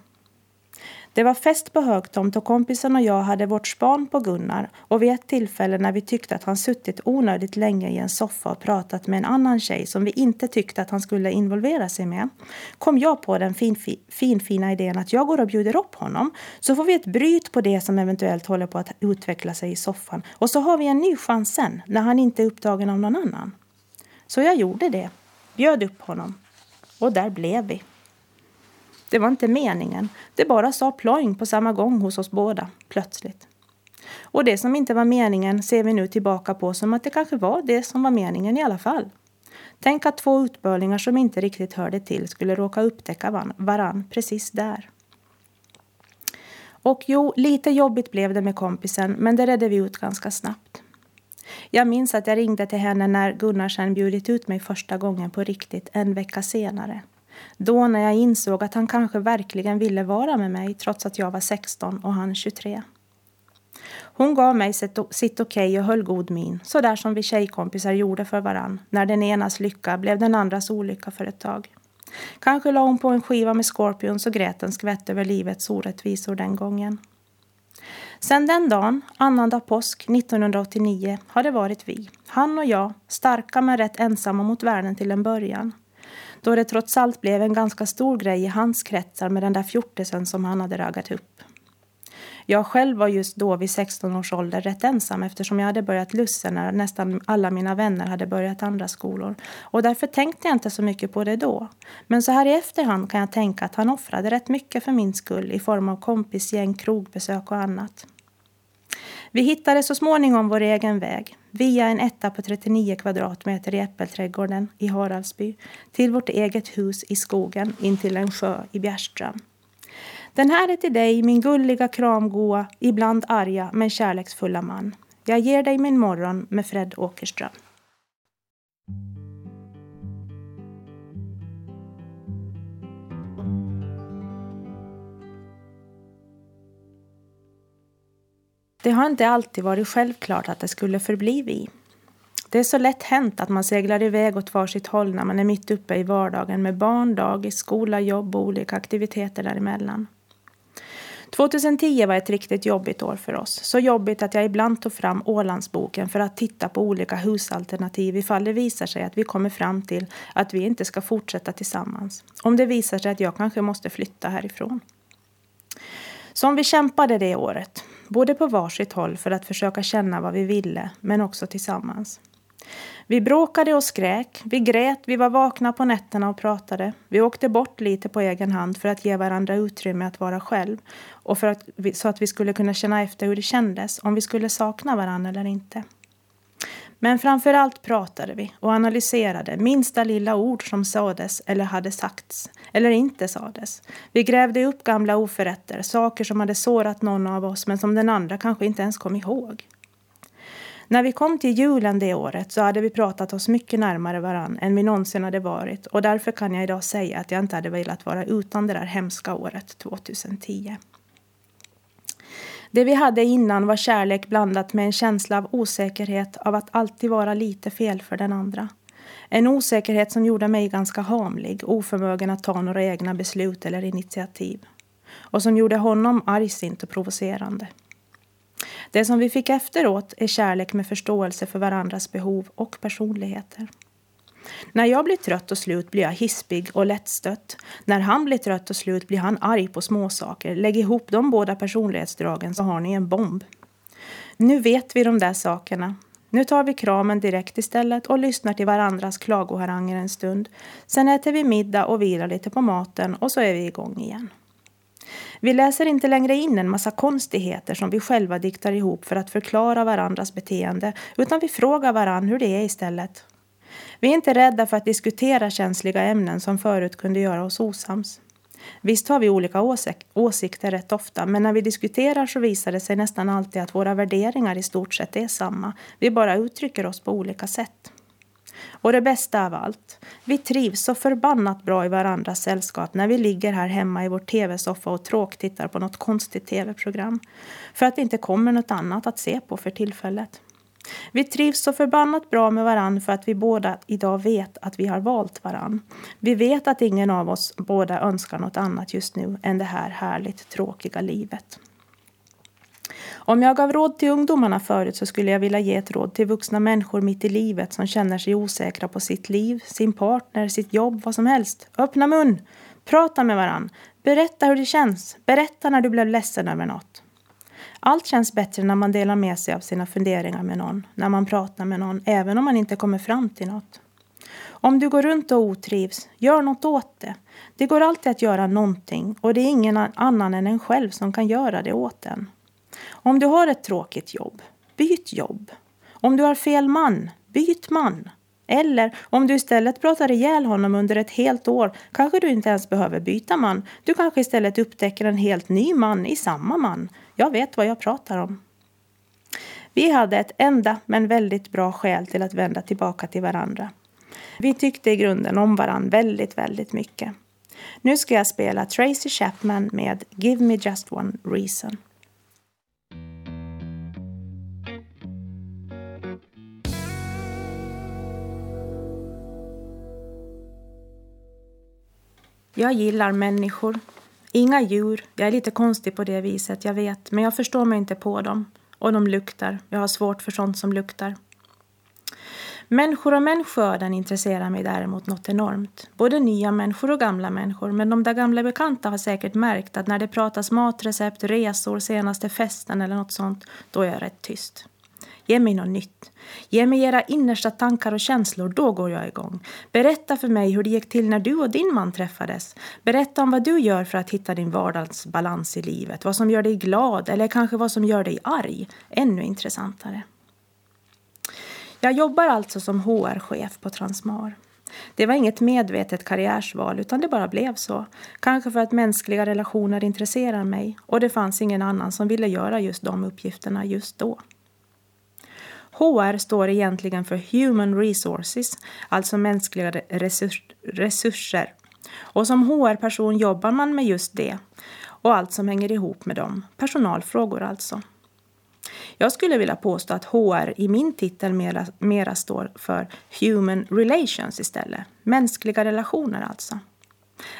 Det var fest på högtomt och kompisen och jag hade vårt span på Gunnar och vid ett tillfälle när vi tyckte att han suttit onödigt länge i en soffa och pratat med en annan tjej som vi inte tyckte att han skulle involvera sig med kom jag på den finfina fin, idén att jag går och bjuder upp honom så får vi ett bryt på det som eventuellt håller på att utveckla sig i soffan och så har vi en ny chans sen när han inte är upptagen av någon annan. Så jag gjorde det, bjöd upp honom och där blev vi. Det var inte meningen. Det bara sa ploing på samma gång hos oss båda, plötsligt. Och det som inte var meningen ser vi nu tillbaka på som att det kanske var det som var meningen i alla fall. Tänk att två utbörlingar som inte riktigt hörde till skulle råka upptäcka varann precis där. Och jo, lite jobbigt blev det med kompisen, men det redde vi ut ganska snabbt. Jag minns att jag ringde till henne när Gunnar sen bjudit ut mig första gången på riktigt en vecka senare. Då när jag insåg att han kanske verkligen ville vara med mig trots att jag var 16 och han 23. Hon gav mig sitt, sitt okej okay och höll god min, så där som vi tjejkompisar gjorde för varann när den enas lycka blev den andras olycka för ett tag. Kanske la hon på en skiva med Scorpions och grät en skvätt över livets orättvisor den gången. Sen den dagen, annandag påsk 1989, har det varit vi, han och jag, starka men rätt ensamma mot världen till en början då det trots allt blev en ganska stor grej i hans kretsar med den där fjortisen som han hade raggat upp. Jag själv var just då vid 16 års ålder rätt ensam eftersom jag hade börjat lussen när nästan alla mina vänner hade börjat andra skolor. Och därför tänkte jag inte så mycket på det då. Men så här i efterhand kan jag tänka att han offrade rätt mycket för min skull i form av kompisgäng, krogbesök och annat. Vi hittade så småningom vår egen väg via en etta på 39 kvadratmeter i Äppelträdgården i Haraldsby till vårt eget hus i skogen intill en sjö i Bjärström. Den här är till dig, min gulliga, kramgoa, ibland arga men kärleksfulla man. Jag ger dig min morgon med Fred Åkerström. Det har inte alltid varit självklart att det skulle förbli vi. Det är så lätt hänt att man seglar iväg åt varsitt håll när man är mitt uppe i vardagen med barn, dagis, skola, jobb och olika aktiviteter däremellan. 2010 var ett riktigt jobbigt år för oss. Så jobbigt att jag ibland tog fram Ålandsboken för att titta på olika husalternativ ifall det visar sig att vi kommer fram till att vi inte ska fortsätta tillsammans. Om det visar sig att jag kanske måste flytta härifrån. Som vi kämpade det året, både på varsitt håll för att försöka känna vad vi ville, men också tillsammans. Vi bråkade och skrek, vi grät, vi var vakna på nätterna och pratade. Vi åkte bort lite på egen hand för att ge varandra utrymme att vara själv och för att vi, så att vi skulle kunna känna efter hur det kändes, om vi skulle sakna varandra eller inte. Men framför allt pratade vi och analyserade minsta lilla ord som sades eller hade sagts eller inte sades. Vi grävde upp gamla oförrätter, saker som hade sårat någon av oss men som den andra kanske inte ens kom ihåg. När vi kom till julen det året så hade vi pratat oss mycket närmare varann än vi någonsin hade varit och därför kan jag idag säga att jag inte hade velat vara utan det där hemska året 2010. Det vi hade innan var kärlek blandat med en känsla av osäkerhet av att alltid vara lite fel för den andra. En osäkerhet som gjorde mig ganska hamlig, oförmögen att ta några egna beslut eller initiativ. Och som gjorde honom argsint och provocerande. Det som vi fick efteråt är kärlek med förståelse för varandras behov och personligheter. När jag blir trött och slut blir jag hispig och lättstött. När han blir trött och slut blir han arg på småsaker. Lägg ihop de båda personlighetsdragen så har ni en bomb. Nu vet vi de där sakerna. Nu tar vi kramen direkt istället och lyssnar till varandras klagoharanger en stund. Sen äter vi middag och vilar lite på maten och så är vi igång igen. Vi läser inte längre in en massa konstigheter som vi själva diktar ihop för att förklara varandras beteende utan vi frågar varandra hur det är istället. Vi är inte rädda för att diskutera känsliga ämnen som förut kunde göra oss osams. Visst har vi olika åsik åsikter rätt ofta, men när vi diskuterar så visar det sig nästan alltid att våra värderingar i stort sett är samma. Vi bara uttrycker oss på olika sätt. Och det bästa av allt, vi trivs så förbannat bra i varandras sällskap när vi ligger här hemma i vår tv-soffa och tråktittar på något konstigt tv-program. För att det inte kommer något annat att se på för tillfället. Vi trivs så förbannat bra med varann för att vi båda idag vet att vi har valt varann. Vi vet att ingen av oss båda önskar något annat just nu än det här härligt tråkiga livet. Om jag gav råd till ungdomarna förut så skulle jag vilja ge ett råd till vuxna människor mitt i livet som känner sig osäkra på sitt liv, sin partner, sitt jobb, vad som helst. Öppna mun! Prata med varann. Berätta hur det känns. Berätta när du blev ledsen över något. Allt känns bättre när man delar med sig av sina funderingar med någon, när man pratar med någon, även om man inte kommer fram till något. Om du går runt och otrivs, gör något åt det. Det går alltid att göra någonting och det är ingen annan än en själv som kan göra det åt en. Om du har ett tråkigt jobb, byt jobb. Om du har fel man, byt man. Eller om du istället pratar ihjäl honom under ett helt år kanske du inte ens behöver byta man. Du kanske istället upptäcker en helt ny man i samma man. Jag vet vad jag pratar om. Vi hade ett enda men väldigt bra skäl till att vända tillbaka till varandra. Vi tyckte i grunden om varandra väldigt, väldigt mycket. Nu ska jag spela Tracy Chapman med Give me just one reason. Jag gillar människor. Inga djur. Jag är lite konstig på det viset, jag vet. Men jag förstår mig inte på dem. Och de luktar. Jag har svårt för sånt som luktar. Människor och människoöden intresserar mig däremot något enormt. Både nya människor och gamla människor. Men de där gamla bekanta har säkert märkt att när det pratas matrecept, resor, senaste festen eller något sånt, då är jag rätt tyst. Ge mig något nytt. Ge mig era innersta tankar och känslor, då går jag igång. Berätta för mig hur det gick till när du och din man träffades. Berätta om vad du gör för att hitta din vardagsbalans i livet. Vad som gör dig glad eller kanske vad som gör dig arg. Ännu intressantare. Jag jobbar alltså som HR-chef på Transmar. Det var inget medvetet karriärsval utan det bara blev så. Kanske för att mänskliga relationer intresserar mig och det fanns ingen annan som ville göra just de uppgifterna just då. HR står egentligen för Human Resources, alltså mänskliga resurs resurser. Och som HR-person jobbar man med just det och allt som hänger ihop med dem, personalfrågor alltså. Jag skulle vilja påstå att HR i min titel mera, mera står för Human Relations istället, mänskliga relationer alltså.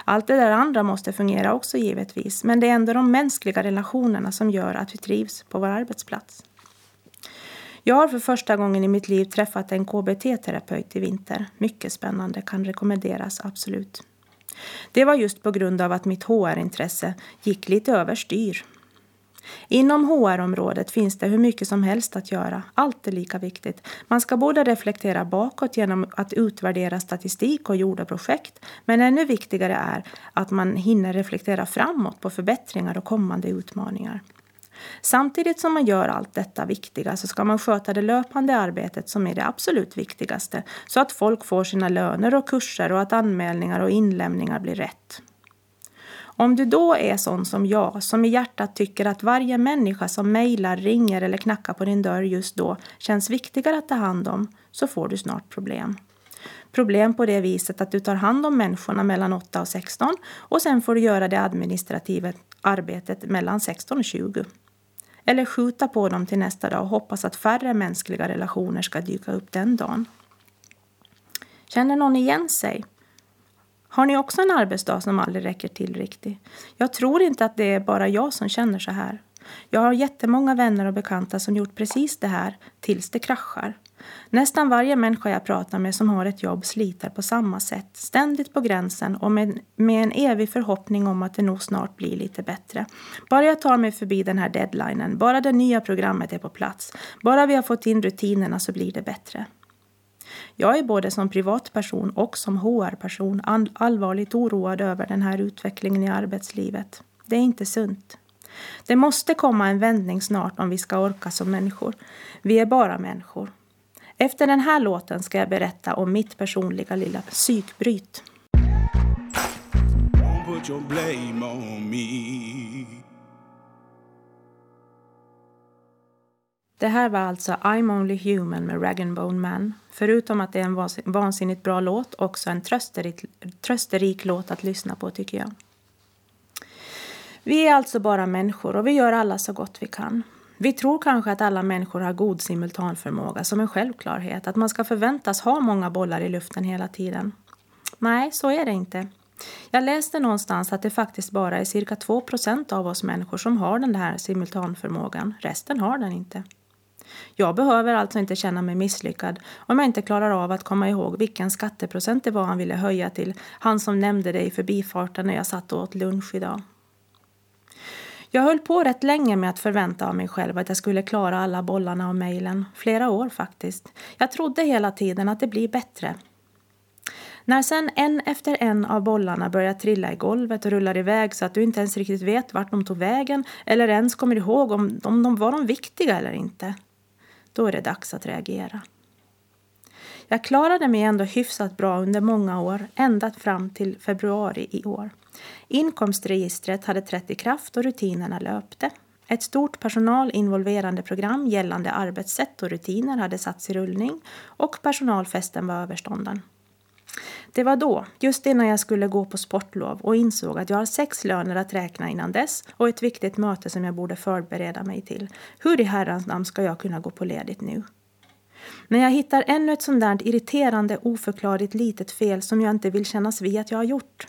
Allt det där andra måste fungera också givetvis, men det är ändå de mänskliga relationerna som gör att vi trivs på vår arbetsplats. Jag har för första gången i mitt liv träffat en KBT-terapeut i vinter. Mycket spännande, kan rekommenderas absolut. Det var just på grund av att mitt HR-intresse gick lite överstyr. Inom HR-området finns det hur mycket som helst att göra. Allt är lika viktigt. Man ska både reflektera bakåt genom att utvärdera statistik och gjorda projekt, men ännu viktigare är att man hinner reflektera framåt på förbättringar och kommande utmaningar. Samtidigt som man gör allt detta viktiga så ska man sköta det löpande arbetet som är det absolut viktigaste så att folk får sina löner och kurser och att anmälningar och inlämningar blir rätt. Om du då är sån som jag, som i hjärtat tycker att varje människa som mejlar, ringer eller knackar på din dörr just då känns viktigare att ta hand om, så får du snart problem. Problem på det viset att du tar hand om människorna mellan 8 och 16 och sen får du göra det administrativa arbetet mellan 16 och 20. Eller skjuta på dem till nästa dag och hoppas att färre mänskliga relationer ska dyka upp den dagen. Känner någon igen sig? Har ni också en arbetsdag som aldrig räcker till riktigt? Jag tror inte att det är bara jag som känner så här. Jag har jättemånga vänner och bekanta som gjort precis det här tills det kraschar. Nästan varje människa jag pratar med som har ett jobb sliter på samma sätt, ständigt på gränsen och med, med en evig förhoppning om att det nog snart blir lite bättre. Bara jag tar mig förbi den här deadlinen, bara det nya programmet är på plats, bara vi har fått in rutinerna så blir det bättre. Jag är både som privatperson och som HR-person allvarligt oroad över den här utvecklingen i arbetslivet. Det är inte sunt. Det måste komma en vändning snart om vi ska orka som människor. Vi är bara människor. Efter den här låten ska jag berätta om mitt personliga lilla psykbryt. Det här var alltså I'm Only Human med Rag Bone Man. Förutom att det är en vansinnigt bra låt, också en trösterik, trösterik låt att lyssna på tycker jag. Vi är alltså bara människor och vi gör alla så gott vi kan. Vi tror kanske att alla människor har god simultanförmåga som en självklarhet, att man ska förväntas ha många bollar i luften hela tiden. Nej, så är det inte. Jag läste någonstans att det faktiskt bara är cirka 2% av oss människor som har den här simultanförmågan. Resten har den inte. Jag behöver alltså inte känna mig misslyckad om jag inte klarar av att komma ihåg vilken skatteprocent det var han ville höja till, han som nämnde det i förbifarten när jag satt och åt lunch idag. Jag höll på rätt länge med att förvänta av mig själv att jag skulle klara alla bollarna och mejlen. Flera år faktiskt. Jag trodde hela tiden att det blir bättre. När sen en efter en av bollarna börjar trilla i golvet och rullar iväg så att du inte ens riktigt vet vart de tog vägen eller ens kommer ihåg om, om de var de viktiga eller inte, då är det dags att reagera. Jag klarade mig ändå hyfsat bra under många år, ända fram till februari i år. Inkomstregistret hade trätt i kraft och rutinerna löpte. Ett stort personalinvolverande program gällande arbetssätt och rutiner hade satts i rullning och personalfesten var överstånden. Det var då, just innan jag skulle gå på sportlov och insåg att jag har sex löner att räkna innan dess och ett viktigt möte som jag borde förbereda mig till. Hur i herrans namn ska jag kunna gå på ledigt nu? När jag hittar ännu ett sånt där irriterande, oförklarligt litet fel som jag inte vill kännas vid att jag har gjort.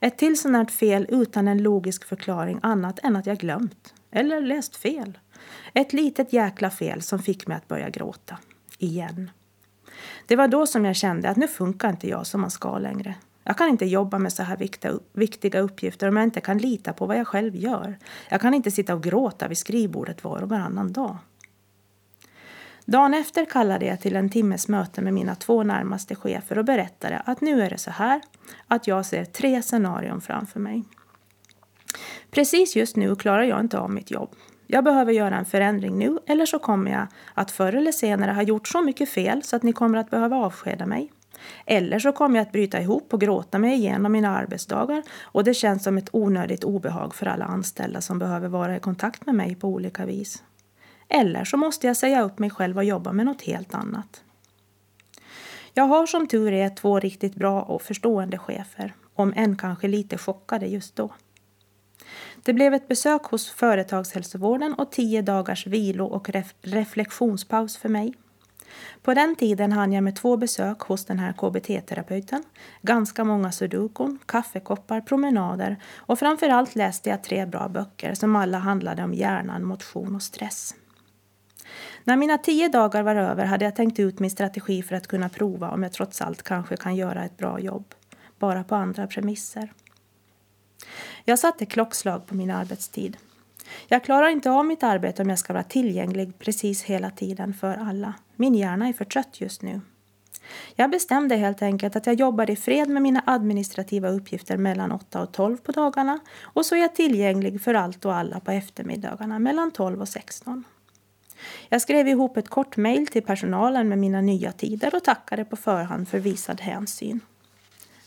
Ett till sånt här fel utan en logisk förklaring annat än att jag glömt. Eller läst fel. Ett litet jäkla fel som fick mig att börja gråta. Igen. Det var då som jag kände att nu funkar inte jag som man ska längre. Jag kan inte jobba med så här viktiga uppgifter om jag inte kan lita på vad jag själv gör. Jag kan inte sitta och gråta vid skrivbordet var och varannan dag. Dagen efter kallade jag till en timmes möte med mina två närmaste chefer och berättade att nu är det så här att jag ser tre scenarion framför mig. Precis just nu klarar jag inte av mitt jobb. Jag behöver göra en förändring nu eller så kommer jag att förr eller senare ha gjort så mycket fel så att ni kommer att behöva avskeda mig. Eller så kommer jag att bryta ihop och gråta mig igenom mina arbetsdagar och det känns som ett onödigt obehag för alla anställda som behöver vara i kontakt med mig på olika vis. Eller så måste jag säga upp mig själv och jobba med något helt annat. Jag har som tur är två riktigt bra och förstående chefer, om än kanske lite chockade just då. Det blev ett besök hos företagshälsovården och tio dagars vilo och ref reflektionspaus för mig. På den tiden hann jag med två besök hos den här KBT-terapeuten, ganska många sudokon, kaffekoppar, promenader och framförallt läste jag tre bra böcker som alla handlade om hjärnan, motion och stress. När mina tio dagar var över hade jag tänkt ut min strategi för att kunna prova om jag trots allt kanske kan göra ett bra jobb, bara på andra premisser. Jag satte klockslag på min arbetstid. Jag klarar inte av mitt arbete om jag ska vara tillgänglig precis hela tiden för alla. Min hjärna är för trött just nu. Jag bestämde helt enkelt att jag jobbar i fred med mina administrativa uppgifter mellan 8 och 12 på dagarna och så är jag tillgänglig för allt och alla på eftermiddagarna mellan 12 och 16. Jag skrev ihop ett kort mejl till personalen med mina nya tider och tackade på förhand för visad hänsyn.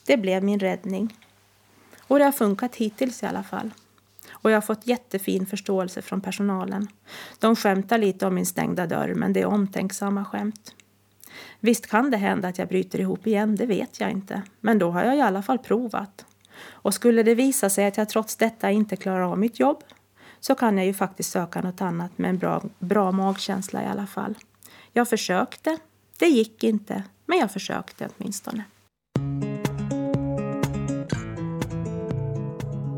Det blev min räddning. Och det har funkat hittills i alla fall. Och jag har fått jättefin förståelse från personalen. De skämtar lite om min stängda dörr, men det är omtänksamma skämt. Visst kan det hända att jag bryter ihop igen, det vet jag inte. Men då har jag i alla fall provat. Och skulle det visa sig att jag trots detta inte klarar av mitt jobb så kan jag ju faktiskt söka något annat med en bra, bra magkänsla i alla fall. Jag försökte. Det gick inte, men jag försökte åtminstone.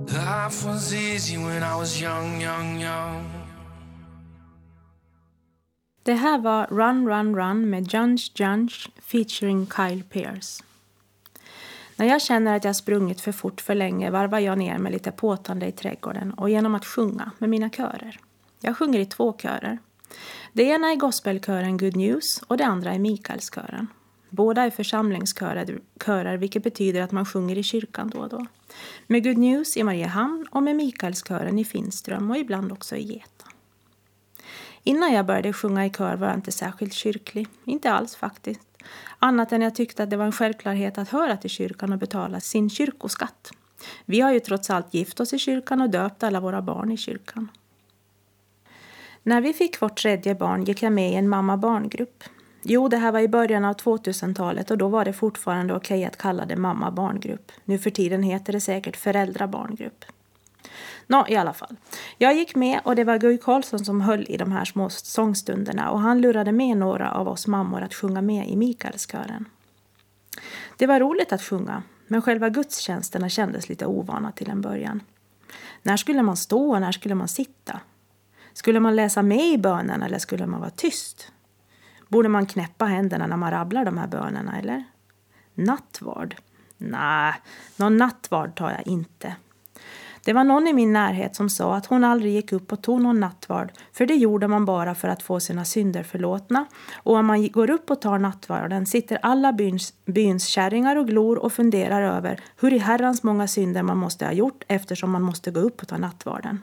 Life was easy when I was young, young, young Det här var Run Run Run med Junge Junge featuring Kyle Pearce. När jag känner att jag sprungit för fort för länge varvar jag ner mig lite påtande i trädgården och genom att sjunga med mina körer. Jag sjunger i två körer. Det ena är gospelkören Good News och det andra är Mikaelskören. Båda är församlingskörer, vilket betyder att man sjunger i kyrkan då och då. Med Good News i Mariehamn och med Mikaelskören i Finström och ibland också i Geta. Innan jag började sjunga i kör var jag inte särskilt kyrklig. Inte alls faktiskt. Annat än jag tyckte att det var en självklarhet att höra till kyrkan och betala sin kyrkoskatt. Vi har ju trots allt gift oss i kyrkan och döpt alla våra barn i kyrkan. När vi fick vårt tredje barn gick jag med i en mamma-barngrupp. Jo, det här var i början av 2000-talet och då var det fortfarande okej att kalla det mamma-barngrupp. Nu för tiden heter det säkert föräldrabarngrupp. Nå, i alla fall. Jag gick med och det var Guy Karlsson som höll i de här små sångstunderna och han lurade med några av oss mammor att sjunga med i Mikaelskören. Det var roligt att sjunga, men själva gudstjänsterna kändes lite ovana till en början. När skulle man stå och när skulle man sitta? Skulle man läsa med i bönen eller skulle man vara tyst? Borde man knäppa händerna när man rabblar de här bönerna, eller? Nattvard? Nej, någon nattvard tar jag inte. Det var någon i min närhet som sa att hon aldrig gick upp och tog någon nattvard för det gjorde man bara för att få sina synder förlåtna och om man går upp och tar nattvarden sitter alla byns, byns kärringar och glor och funderar över hur i herrans många synder man måste ha gjort eftersom man måste gå upp och ta nattvarden.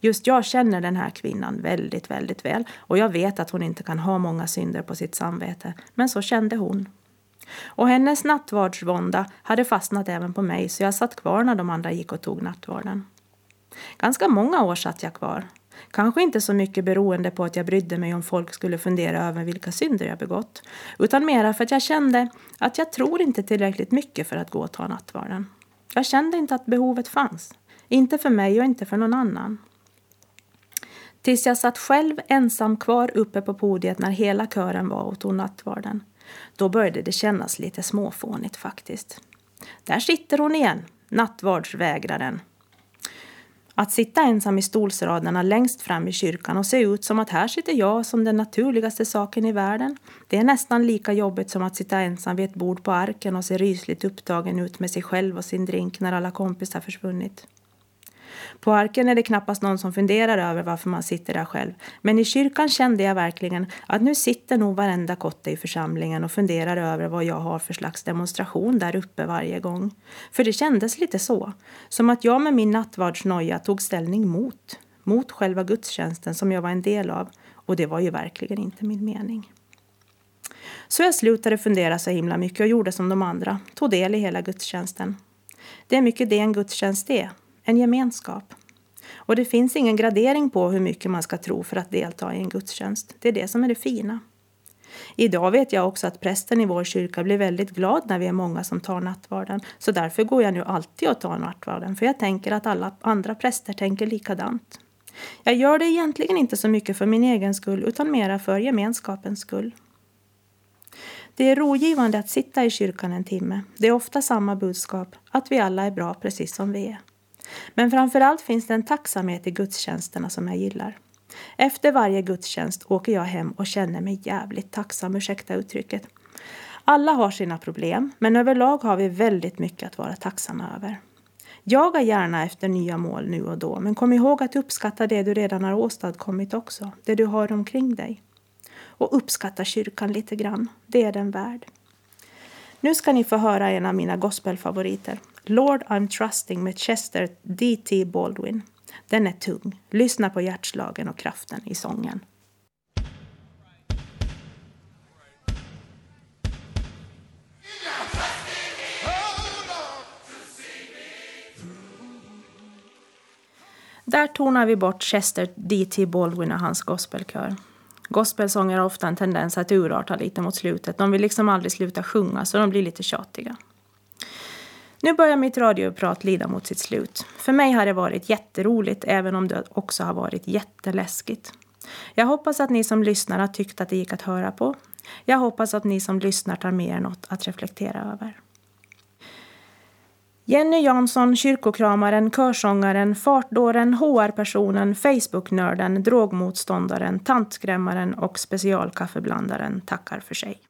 Just jag känner den här kvinnan väldigt, väldigt väl och jag vet att hon inte kan ha många synder på sitt samvete, men så kände hon. Och hennes nattvardsvånda hade fastnat även på mig så jag satt kvar när de andra gick och tog nattvarden. Ganska många år satt jag kvar. Kanske inte så mycket beroende på att jag brydde mig om folk skulle fundera över vilka synder jag begått, utan mera för att jag kände att jag tror inte tillräckligt mycket för att gå och ta nattvarden. Jag kände inte att behovet fanns. Inte för mig och inte för någon annan. Tills jag satt själv ensam kvar uppe på podiet när hela kören var och tog nattvarden. Då började det kännas lite småfånigt faktiskt. Där sitter hon igen, nattvardsvägraren. Att sitta ensam i stolsraderna längst fram i kyrkan och se ut som att här sitter jag som den naturligaste saken i världen. Det är nästan lika jobbigt som att sitta ensam vid ett bord på arken och se rysligt upptagen ut med sig själv och sin drink när alla kompisar försvunnit. På arken är det knappast någon som funderar över varför man sitter där själv. Men i kyrkan kände jag verkligen att nu sitter nog varenda kotte i församlingen och funderar över vad jag har för slags demonstration där uppe varje gång. För det kändes lite så. Som att jag med min nattvardsnoja tog ställning mot. Mot själva gudstjänsten som jag var en del av. Och det var ju verkligen inte min mening. Så jag slutade fundera så himla mycket och gjorde som de andra. Tog del i hela gudstjänsten. Det är mycket det en gudstjänst är en gemenskap. Och det finns ingen gradering på hur mycket man ska tro för att delta i en gudstjänst. Det är det som är det fina. Idag vet jag också att prästen i vår kyrka blir väldigt glad när vi är många som tar nattvarden. Så därför går jag nu alltid och tar nattvarden, för jag tänker att alla andra präster tänker likadant. Jag gör det egentligen inte så mycket för min egen skull, utan mera för gemenskapens skull. Det är rogivande att sitta i kyrkan en timme. Det är ofta samma budskap, att vi alla är bra precis som vi är. Men framför allt finns det en tacksamhet i gudstjänsterna som jag gillar. Efter varje gudstjänst åker jag hem och känner mig jävligt tacksam, ursäkta uttrycket. Alla har sina problem, men överlag har vi väldigt mycket att vara tacksamma över. Jaga gärna efter nya mål nu och då, men kom ihåg att uppskatta det du redan har åstadkommit också, det du har omkring dig. Och uppskatta kyrkan lite grann, det är den värd. Nu ska ni få höra en av mina gospelfavoriter. Lord I'm trusting med Chester D.T. Baldwin. Den är tung. Lyssna på hjärtslagen och kraften i sången. Där tonar vi bort Chester D.T. Baldwin och hans gospelkör. Gospelsånger har ofta en tendens att urarta lite mot slutet. De vill liksom aldrig sluta sjunga så de blir lite tjatiga. Nu börjar mitt radioprat lida mot sitt slut. För mig har det varit jätteroligt även om det också har varit jätteläskigt. Jag hoppas att ni som lyssnar har tyckt att det gick att höra på. Jag hoppas att ni som lyssnar tar med er något att reflektera över. Jenny Jansson, kyrkokramaren, körsångaren, fartdåren, HR-personen, Facebook-nörden, drogmotståndaren, tantskrämmaren och specialkaffeblandaren tackar för sig.